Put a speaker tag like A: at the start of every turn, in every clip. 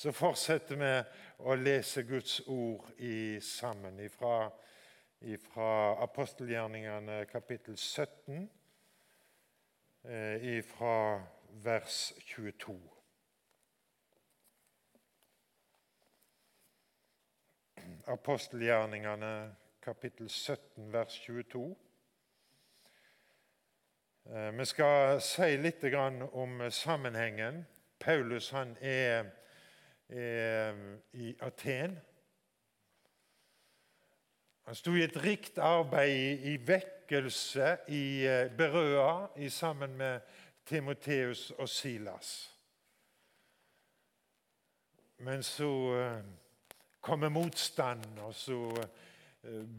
A: Så fortsetter vi å lese Guds ord i, sammen fra apostelgjerningene kapittel 17, ifra fra vers 22. Apostelgjerningene kapittel 17, vers 22. Eh, vi skal si litt om sammenhengen. Paulus han er Eh, i Aten. Han sto i et rikt arbeid i vekkelse i eh, Berøa sammen med Timoteus og Silas. Men så eh, kommer motstand, og så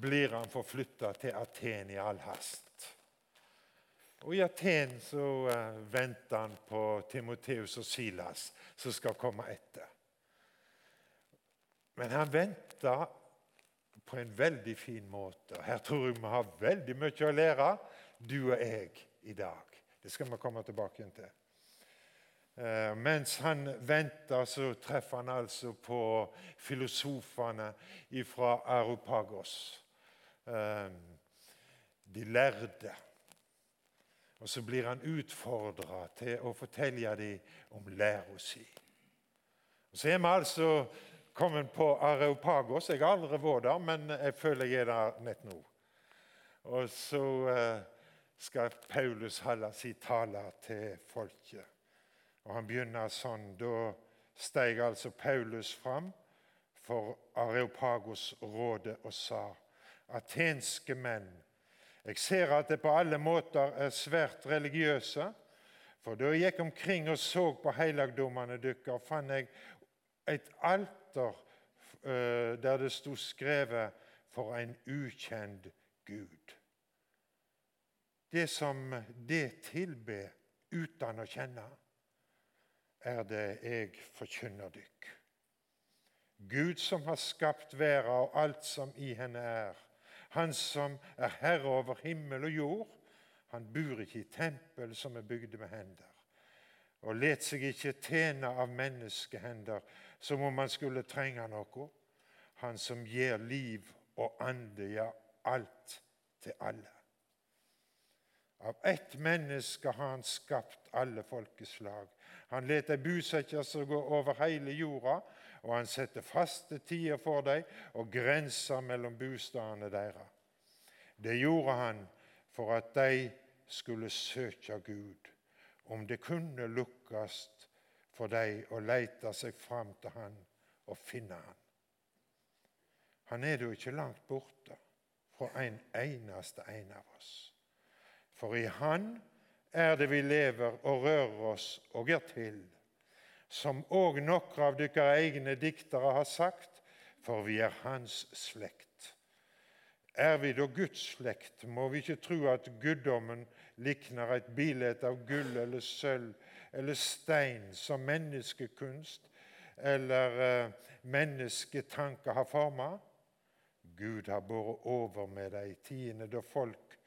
A: blir han forflytta til Aten i all hast. Og I Aten så venter han på Timoteus og Silas, som skal komme etter. Men han venta på en veldig fin måte. Her tror jeg vi har veldig mye å lære, du og jeg, i dag. Det skal vi komme tilbake til. Uh, mens han venter, så treffer han altså på filosofene fra Aropagos. Uh, de lærde. Og så blir han utfordra til å fortelle dem om læra si. Så er vi altså kommet på Areopagos. Jeg har aldri vært der, men jeg føler jeg er der nett nå. Og så eh, skal Paulus holde sin tale til folket. Og Han begynner sånn. Da steg altså Paulus fram for Areopagos-rådet og sa Atenske menn, jeg ser at det på alle måter er svært religiøse. For da jeg gikk omkring og så på helligdommene deres, fant jeg et alt etter eh, der det sto skrevet 'For en ukjent Gud'. Det som det tilber uten å kjenne, er det jeg forkynner dykk. Gud som har skapt verden og alt som i henne er, Han som er herre over himmel og jord, han bor ikke i tempel som er bygd med hender, og let seg ikke tjene av menneskehender, som om han skulle trenge noe. Han som gir liv og ande, ja, alt til alle. Av ett menneske har han skapt alle folkeslag. Han lar dem bosette seg over hele jorda, og han setter faste tider for dem og grenser mellom bostedene deres. Det gjorde han for at de skulle søke Gud, om det kunne lukkes for dem å lete seg fram til Han og finne Han. Han er jo ikke langt borte fra en eneste en av oss. For i Han er det vi lever og rører oss og er til. Som òg noen av deres egne diktere har sagt, for vi er Hans slekt. Er vi da Guds slekt, må vi ikke tro at guddommen likner et bilde av gull eller sølv eller stein som menneskekunst eller uh, mennesketanker har forma. Gud har båret over med de tidene da folk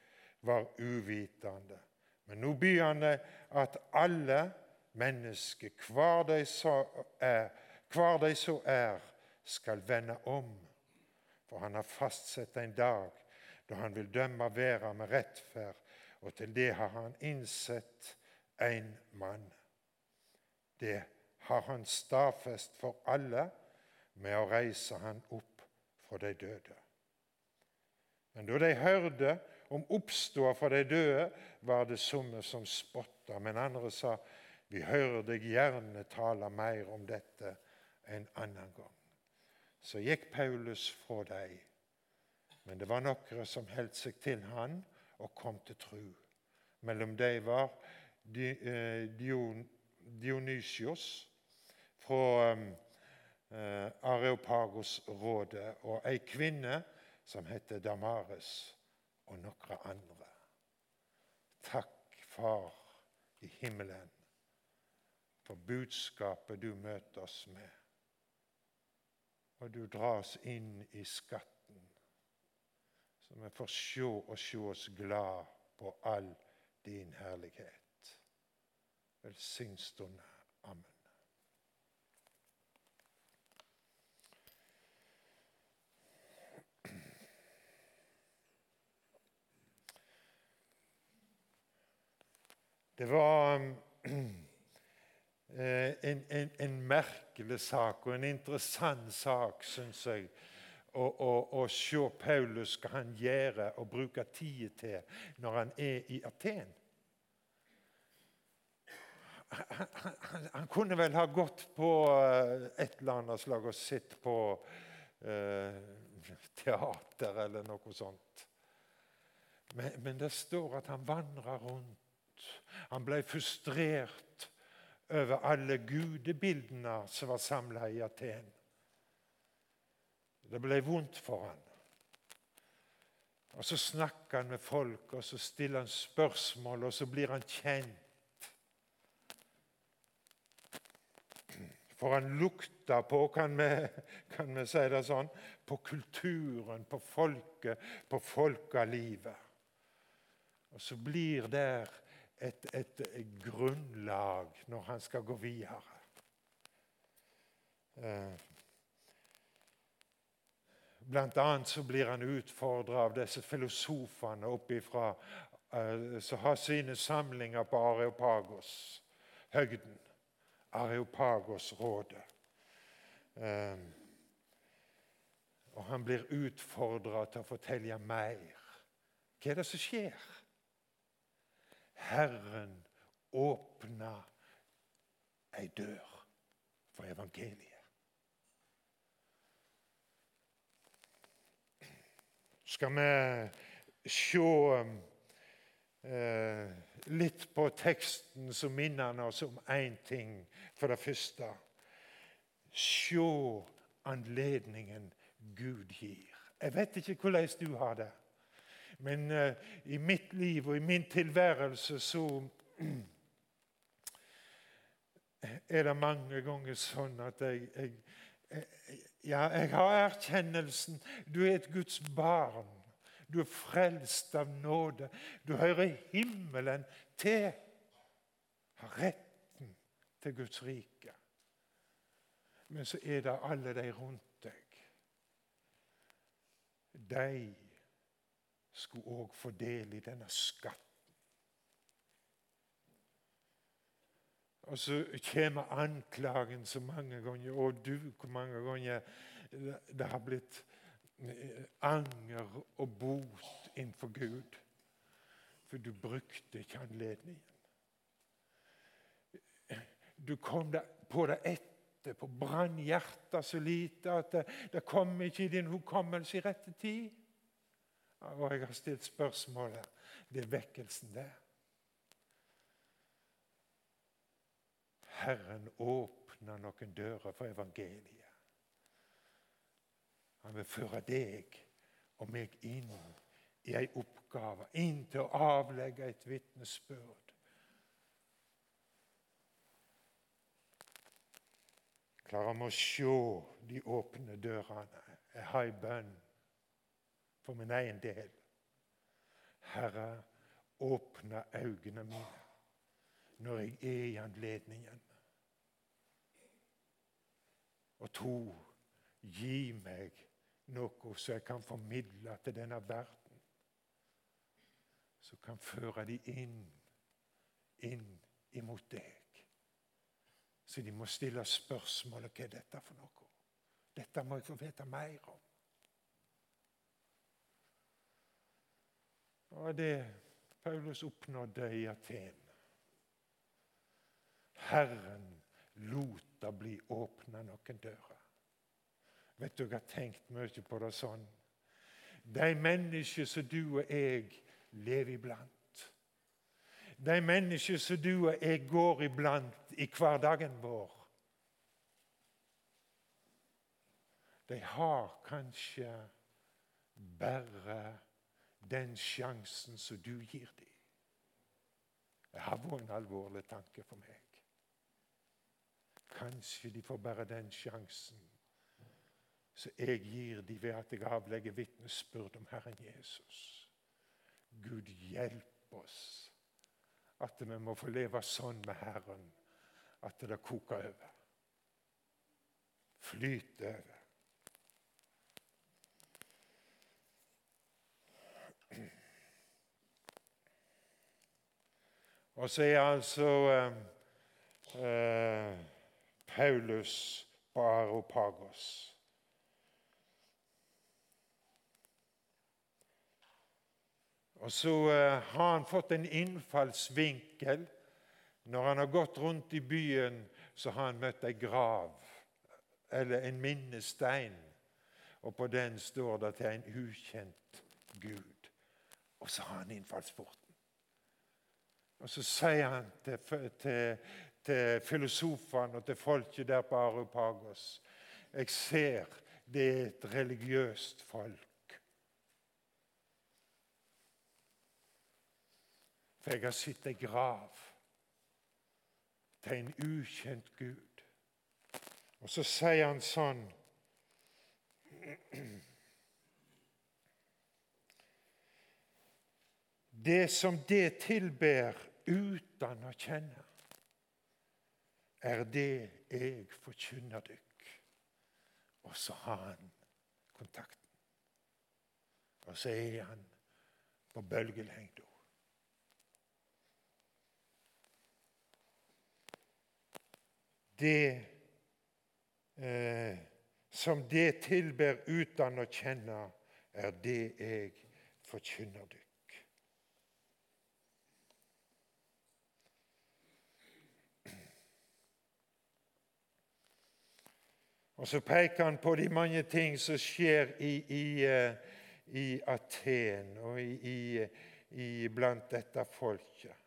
A: var uvitende. Men nå byr han det at alle mennesker, hver de så er, hver de så er, skal vende om. For han har fastsett en dag da han vil dømme verden med rettferd, og til det har han innsett en mann. Det har han stadfest for alle med å reise han opp fra de døde. Men da de hørte om oppståa fra de døde, var det somme som spotta, men andre sa, vi hører deg gjerne tale mer om dette en annen gang. Så gikk Paulus fra dem, men det var noen som holdt seg til han og kom til tru. Mellom dem var Dionysios fra eh, Areopagos-rådet og ei kvinne som heter Damares, og noen andre. Takk, Far i himmelen, for budskapet du møter oss med. Og du dras inn i skatten, så vi får se og se oss glad på all din herlighet velsign stunden. Amen. Det var um, eh, en, en, en merkelig sak og en interessant sak, syns jeg å, se Paulus hva han gjør og bruker tid til når han er i Aten. Han, han, kunne vel ha gått på eh, et eller annet slag og sett på eh, teater eller noe sånt. Men, men, det står at han vandra rundt. Han ble frustrert over alle gudebildene som var samla i Aten. Det ble vondt for han. Og Så snakker han med folk, og så stiller han spørsmål, og så blir han kjent. For han lukter på, kan vi, kan vi si det sånn, på kulturen, på folket, på folkelivet. Og så blir det et, et, grunnlag når han skal gå videre. Eh, Blant annet så blir han utfordra av disse filosofene oppifra, uh, som har sine samlinger på Areopagos, høgden. Areopagos-rådet. Um, og han blir utfordra til å fortelle mer. Hva er det som skjer? Herren åpna ei dør for evangeliet. skal vi se eh, litt på teksten som minner oss om én ting. For det første Se anledningen Gud gir. Jeg vet ikke hvordan du har det, men eh, i mitt liv og i min tilværelse så er det mange ganger sånn at jeg, jeg, jeg ja, jeg har erkjennelsen. Du er et Guds barn. Du er frelst av nåde. Du hører himmelen til. Har retten til Guds rike. Men så er det alle de rundt deg. De skulle òg få del i denne skatten. Og så kommer anklagen så mange ganger. Og du, hvor mange ganger det har blitt anger og bot innenfor Gud. For du brukte ikke anledningen. Du kom på det etterpå, brann hjertet så lite at det, det kom ikke i din hukommelse i rette tid. Og jeg har stilt spørsmålet det er vekkelsen der. Herren åpner noen dører for evangeliet. Vil føre deg og meg inn i ei oppgave, inn til å avlegge et vitnesbyrd. Klarer vi å se de åpne dørene? Jeg har ei bønn for min egen del. Herre, åpne øynene mine når jeg er i anledningen. Og to, gi meg noe som jeg kan formidle til denne verden. Som kan føre de inn, inn imot deg. Så de må stille spørsmålet hva er dette for noe. Dette må jeg få vite mer om. Og det Paulus oppnådde i Aten. Herren lot det bli åpna noen dører. Vet du, Jeg har tenkt mye på det sånn. De mennesker som du og jeg lever iblant. De mennesker som du og jeg går iblant i hverdagen vår. De har kanskje bare den sjansen som du gir dem. Det har vært en alvorlig tanke for meg. Kanskje de får bare den sjansen så jeg gir dem ved at jeg avlegger vitnesbyrd om Herren Jesus. Gud, hjelp oss at vi må få leve sånn med Herren at det koker over. Flyter over. Og så er altså eh, eh, Paulus på Aropagos. Og så uh, har han fått en innfallsvinkel. Når han har gått rundt i byen, så har han møtt ei grav eller en minnestein. Og på den står det til en ukjent Gud. Og så har han innfallsporten. Og så sier han til, til, til filosofene og til folket der på Aropagos Jeg ser det er et religiøst folk. For jeg har sett ei grav til en ukjent Gud. Og så sier han sånn Det som det tilber uten å kjenne, er det jeg forkynner dykk. Og så har han kontakten. Og så er han på bølgelengda. Det eh, som det tilber uten å kjenne, er det jeg forkynner dykk. Og Så peker han på de mange ting som skjer i, i, eh, i Aten og i, blant dette folket.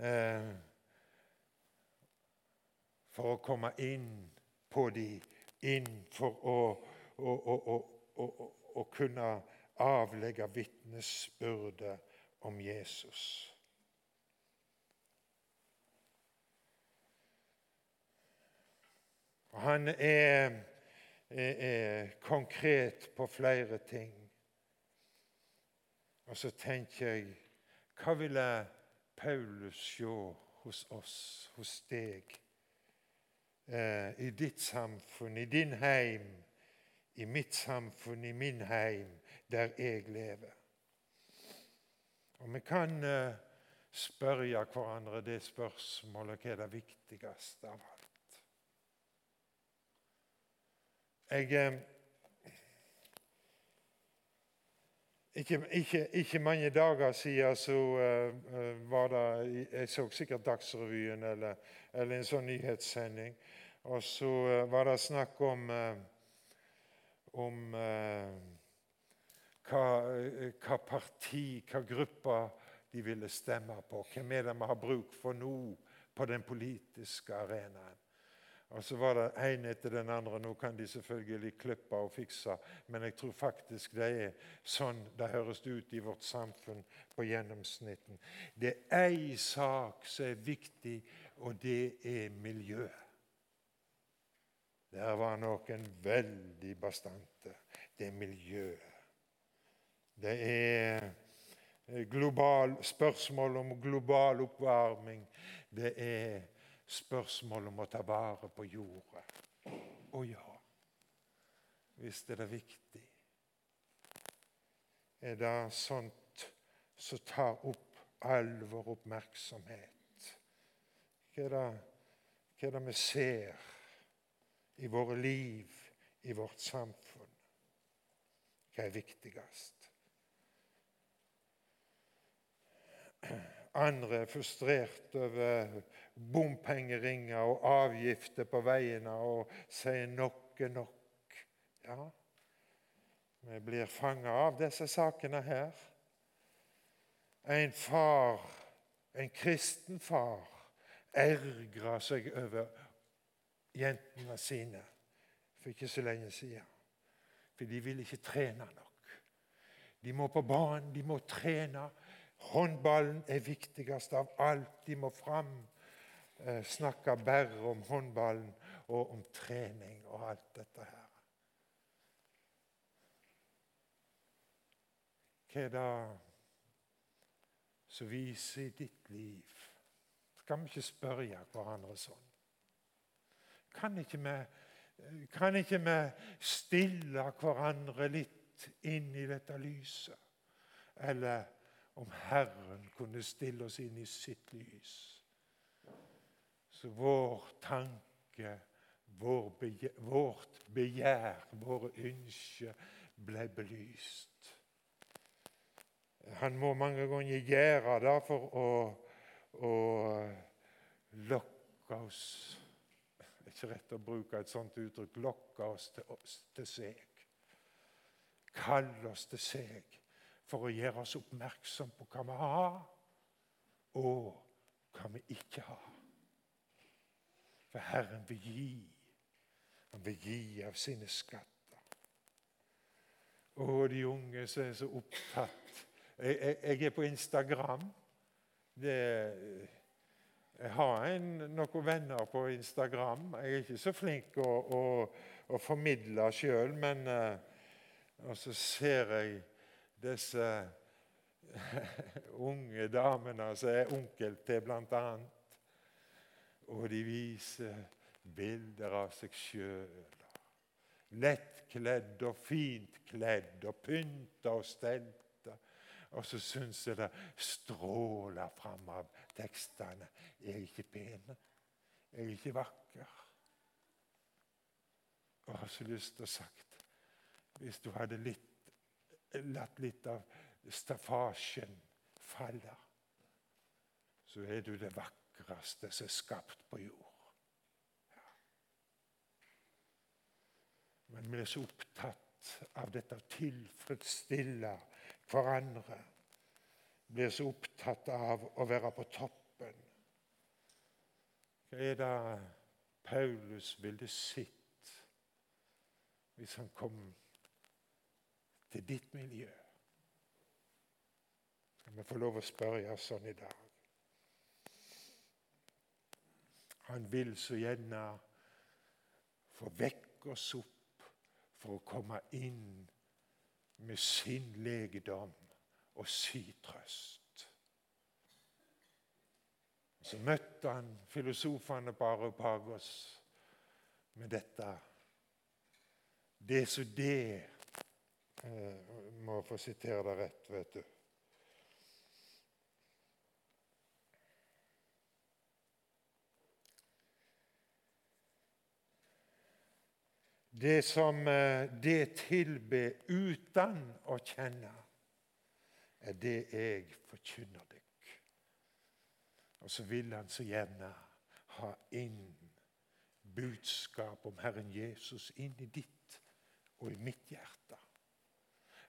A: Eh, for å komme inn på dem, inn for å, å, å, å kunne avlegge vitnesbyrde om Jesus. Han er, er, er, konkret på flere ting. Og så tenker jeg Hva ville Paulus se hos oss, hos deg, eh, i ditt samfunn, i din heim, i mitt samfunn, i min heim, der jeg lever. Og Vi kan eh, spørre hverandre det spørsmålet hva er det viktigste av alt. Jeg... Eh, Ikke, ikke, ikke, mange dager siden så uh, var det Jeg så sikkert Dagsrevyen eller, eller en sånn nyhetssending. Og så uh, var det snakk om, uh, om hva, hva, parti, hva gruppe de ville stemme på. Hvem er det vi har bruk for nå på den politiske arenaen? Og så var det en etter den andre. Nå kan de selvfølgelig klippe og fikse, men jeg tror faktisk det er sånn det høres ut i vårt samfunn på gjennomsnitten. Det er ei sak som er viktig, og det er miljøet. Der var noen veldig bastante. Det er miljøet. Det er global, spørsmål om global oppvarming. Det er spørsmål om å ta vare på jorda. Å ja, er det viktig. Er det sånt som tar opp all vår oppmerksomhet? Hva er, det, hva er det vi ser i våre liv, i vårt samfunn? Hva er viktigst? Andre er frustrert over bompengeringer og avgifter på veiene og sier nok er nok. Ja, vi blir fanga av disse sakene her. En far, en kristen far, ergra seg over jentene sine for ikke så lenge siden. For de ville ikke trene nok. De må på banen, de må trene. Håndballen er viktigst av alt. De må fram eh, snakke bare om håndballen og om trening og alt dette her. Hva er det som viser i ditt liv? Skal vi ikke spørre hverandre sånn? Kan ikke vi, kan ikke vi stille hverandre litt inn i dette lyset? eller om Herren kunne stille oss inn i sitt lys. Så vår tanke, vår begjær, vårt begjær, våre ønsker ble belyst. Han må mange ganger gjøre det for å, å lokke oss Det er ikke rett å bruke et sånt uttrykk. Lokke oss til, til seg. Kalle oss til seg for å gjøre oss oppmerksom på hva vi har, og hva vi ikke har. For Herren vil gi. Han vil gi av sine skatter. Og de unge som er så opptatt Jeg, jeg, jeg er på Instagram. Det, jeg har en, noen venner på Instagram. Jeg er ikke så flink å, å, å formidle sjøl, men uh, Og så ser jeg disse unge damene som er onkel til, bl.a. Og de viser bilder av seg sjøl. Lettkledd og fint kledd og pynta og stelta. Og så syns jeg det stråler fram av tekstene. Jeg er ikke pen. Jeg er ikke vakker. Og jeg har så lyst til å sagt Hvis du hadde litt latt litt av staffasjen falle, så er du det vakreste som er skapt på jord. Ja. Men vi er så opptatt av dette å tilfredsstille hverandre. Vi er så opptatt av å være på toppen. Hva er det Paulus ville sett hvis han kom til ditt miljø. Skal vi få lov å spørre sånn i dag? Han vil så gjerne få vekke oss opp for å komme inn med sin legedom og si trøst. Så møtte han filosofene på Aropagos med dette. Det er så det jeg eh, må få sitere det rett, vet du. Det som eh, det tilber uten å kjenne, er det jeg forkynner deg. Og så vil han så gjerne ha inn budskap om Herren Jesus inn i ditt og i mitt hjerte.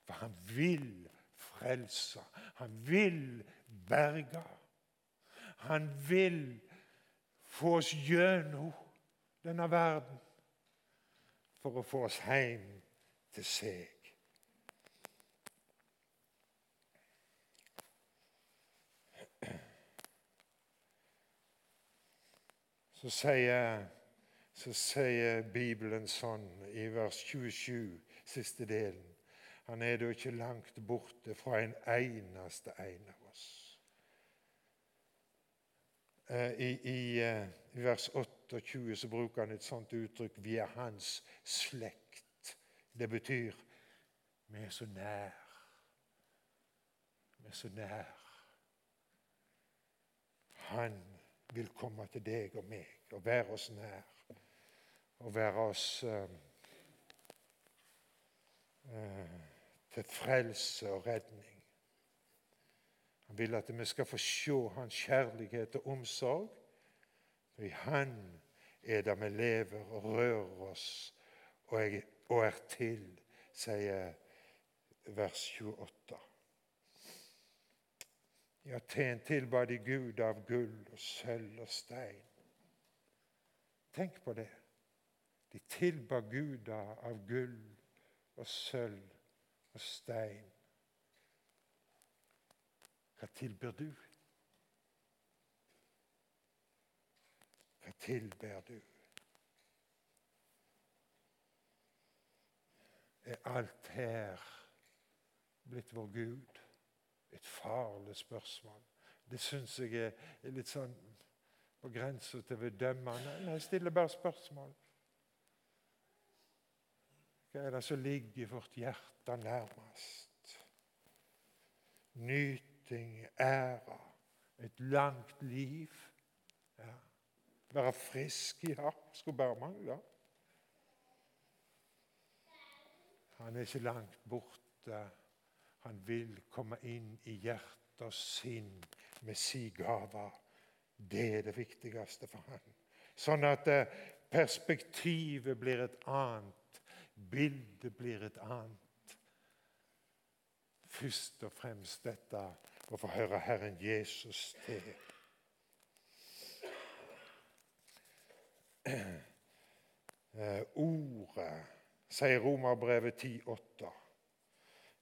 A: For han vil frelse. Han vil berge. Han vil få oss gjennom denne verden for å få oss hjem til seg. Så sier, så sier Bibelen sånn i vers 27, siste delen han er da ikke langt borte fra en eneste en av oss. Eh, I, i, eh, I, vers 28 så bruker han et sånt uttrykk 'vi er hans slekt'. Det betyr vi er så nær. Vi er så nær. Han vil komme til deg og meg og være oss nær. Og være oss uh, uh, til frelse og redning. Han vil at vi skal få se hans kjærlighet og omsorg. For i Han er det vi lever og rører oss og er til, sier vers 28. I Aten tilba de Gud av gull og sølv og stein. Tenk på det. De tilba guder av gull og sølv og stein. Hva tilber du? Hva tilber du? Er alt her blitt vår Gud? Et farlig spørsmål. Det syns jeg er litt sånn på grensa til bedømmende. Jeg stiller bare spørsmål. Hva er det som ligger i vårt hjerte nærmest? nyting, ære, et langt liv. Ja. Være frisk, i ja. Skulle bare mangle. Han er ikke langt borte. Han vil komme inn i hjerte og sinn med sin gave. Det er det viktigste for han. Sånn at eh, perspektivet blir et annet, bildet blir et annet. Først og fremst dette å få høre Herren Jesus til. Eh, ordet, sier Romerbrevet 10,8,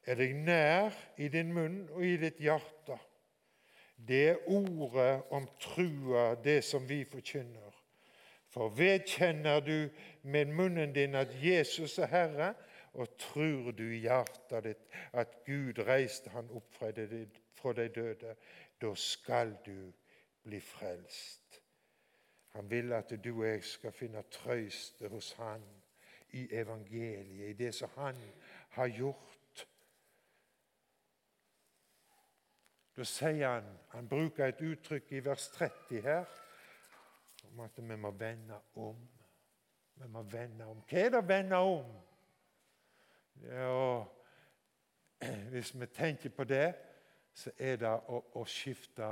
A: er deg nær i din munn og i ditt hjerte. Det er ordet om trua, det som vi forkynner. For vedkjenner du med munnen din at Jesus er Herre, og tror du i hjertet ditt at Gud reiste han opp fra de døde, da skal du bli frelst. Han vil at du og jeg skal finne trøst hos Han i evangeliet, i det som Han har gjort. Da sier han Han bruker et uttrykk i vers 30 her om at vi må vende om. Vi må vende om. Hva er det å vende om? Ja, hvis vi tenker på det, så er det å, å skifte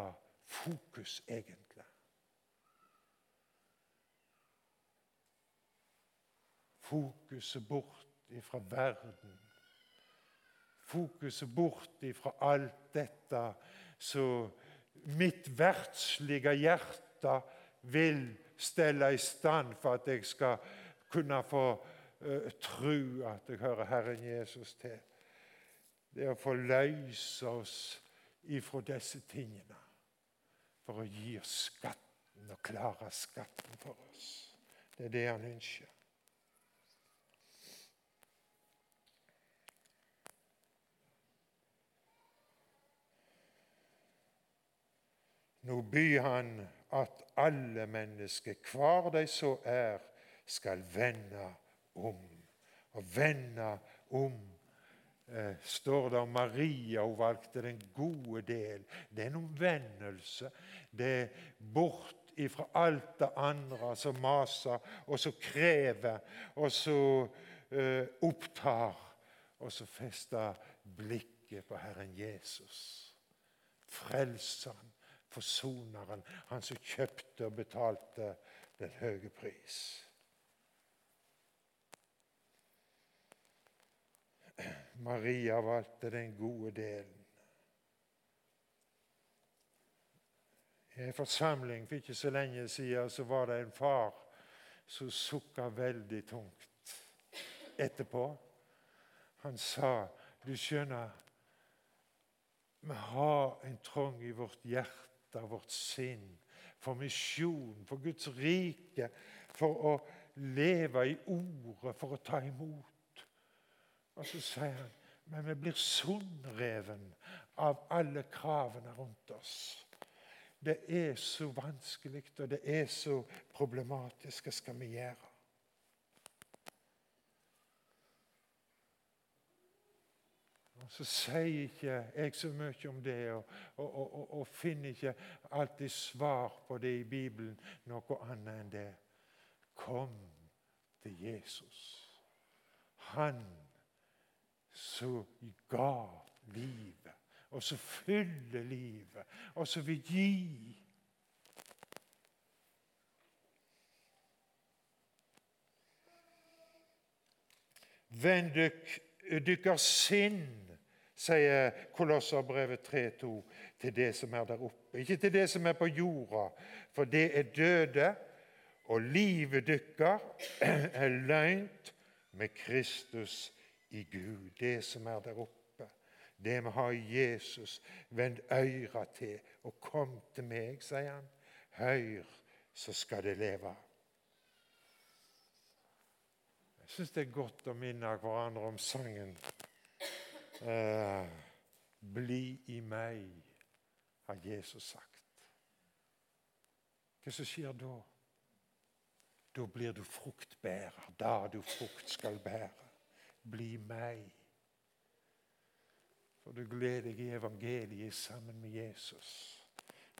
A: fokus, egentlig. Fokuset bort ifra verden. Fokuset bort ifra alt dette så mitt verdslige hjerte vil stelle i stand for at jeg skal kunne få uh, tro at jeg hører Herren Jesus til. Det å få løse oss ifra disse tingene for å gi oss skatten og klare skatten for oss. Det er det han ønsker. Nå byr han at alle mennesker, hvar de så er, skal vende om. Og vende om eh, står det om Maria. Hun valgte den gode del. Det er en omvendelse. Det er bort ifra alt det andre som maser, og som krever, og som eh, opptar. Og så fester blikket på Herren Jesus, frelseren forsoneren, han som kjøpte og betalte den høye pris. Maria valgte den gode delen. I en forsamling for ikke så lenge siden så var det en far som sukka veldig tungt etterpå. Han sa, 'Du skjønner, vi har en trang i vårt hjerte av vårt sinn, for misjon, for Guds rike, for å leve i ordet, for å ta imot. Og så sier han men vi blir sundreven av alle kravene rundt oss. Det er så vanskelig, og det er så problematisk. Hva skal vi gjøre? Så sier ikke jeg så mye om det, og, og, og, og, finner ikke alltid svar på det i Bibelen, noe annet enn det. Kom til Jesus. Han som ga livet, og som fyller livet, og som vil gi. Vend dykkar sinn sier Kolosserbrevet 3,2, til det som er der oppe. Ikke til det som er på jorda, for det er døde, og livet dykker er løgnt med Kristus i Gud. Det som er der oppe, det vi har i Jesus. Vend øyra til og kom til meg, sier han. Hør, så skal det leve. Jeg syns det er godt å minne hverandre om sangen Eh, bli i meg, har Jesus sagt. Hva som skjer da? Da blir du fruktbærer, da du frukt skal bære. Bli meg. For du gleder deg i evangeliet sammen med Jesus.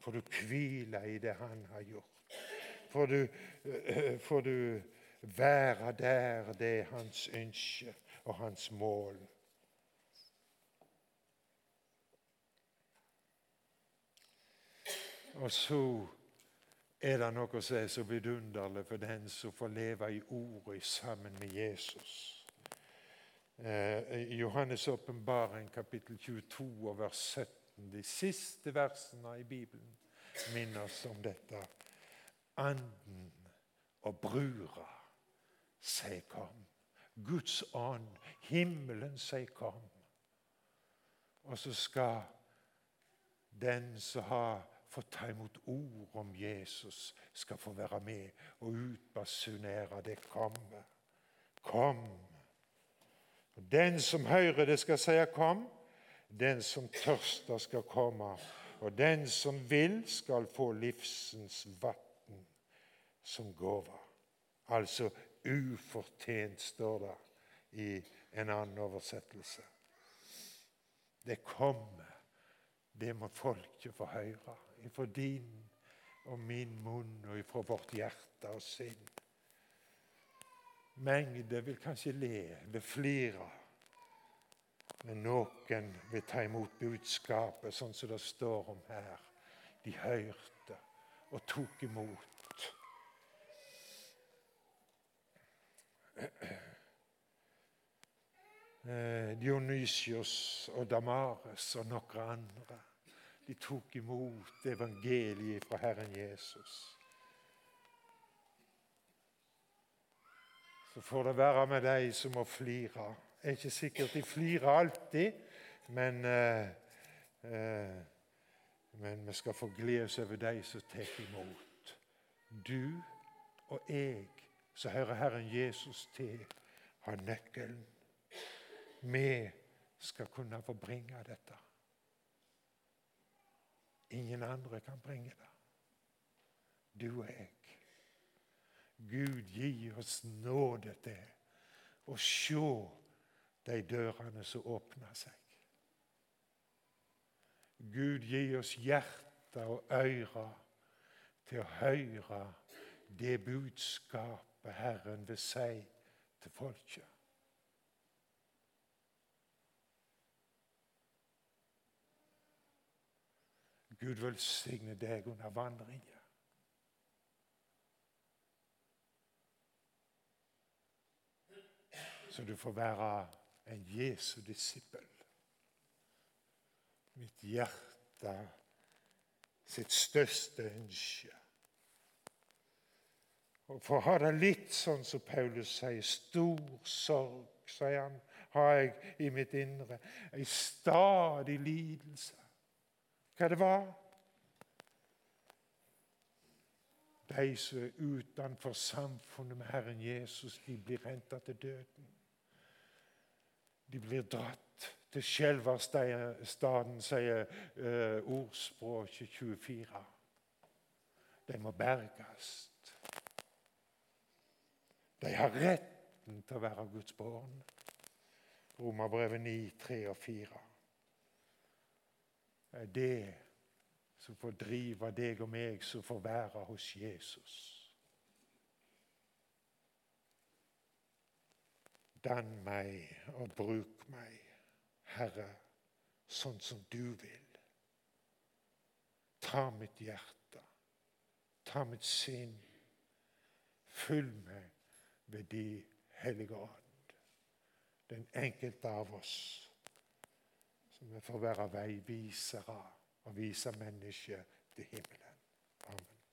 A: For du hviler i det han har gjort. For du, for du være der det er hans ønske og hans mål. Og så er det noe som er så vidunderlig for den som får leve i ordet sammen med Jesus. Eh, Johannes' åpenbaring, kapittel 22, vers 17, de siste versene i Bibelen, minner oss om dette. Anden og brura sier kom. Guds ånd, himmelen sier kom. Og så skal den som har få ta imot ord om Jesus, skal få være med og utbasunere det komme. Kom. Den som hører det, skal si 'kom'. Den som tørster, skal komme. Og den som vil, skal få livsens vann som gave. Altså ufortjent, står det i en annen oversettelse. Det kommer. Det må folket få høre ifra din og min munn og ifra vårt hjerte og sinn. Mengder vil kanskje le, vil flire. Men noen vil ta imot budskapet sånn som det står om her. De hørte og tok imot. Eh, Dionysios og Damares og noen andre de tok imot evangeliet fra Herren Jesus. Så får det være med de som må flire. Det er ikke sikkert de flirer alltid, men, eh, eh, men vi skal få glede oss over de som tar imot. Du og jeg, som hører Herren Jesus til, har nøkkelen. Vi skal kunne forbringe dette. Ingen andre kan bringe det. Du og jeg. Gud gi oss nåde til å se de dørene som åpner seg. Gud gi oss hjerte og ører til å høre det budskapet Herren vil si til folket. Gud velsigne deg under vandringen. Så du får være en Jesu disippel. Mitt hjerte sitt største ønske. Og For å ha det litt sånn som Paulus sier, stor sorg, sier han, har jeg i mitt indre. Ei stadig lidelse hva det var. De som er utenfor samfunnet med Herren Jesus, de blir hentet til døden. De blir dratt til skjelverstaden, sier uh, ordspråket 24. De må berges. De har retten til å være Guds barn. Romerbrevet 9, 3 og 4 er det som får drive deg og meg som får være hos Jesus. Dann meg og bruk meg, Herre, sånn som du vil. Ta mitt hjerte, ta mitt sinn. Fyll meg ved De hellige ånd, den enkelte av oss så vi får være veivisere og vise mennesket til himmelen. Amen.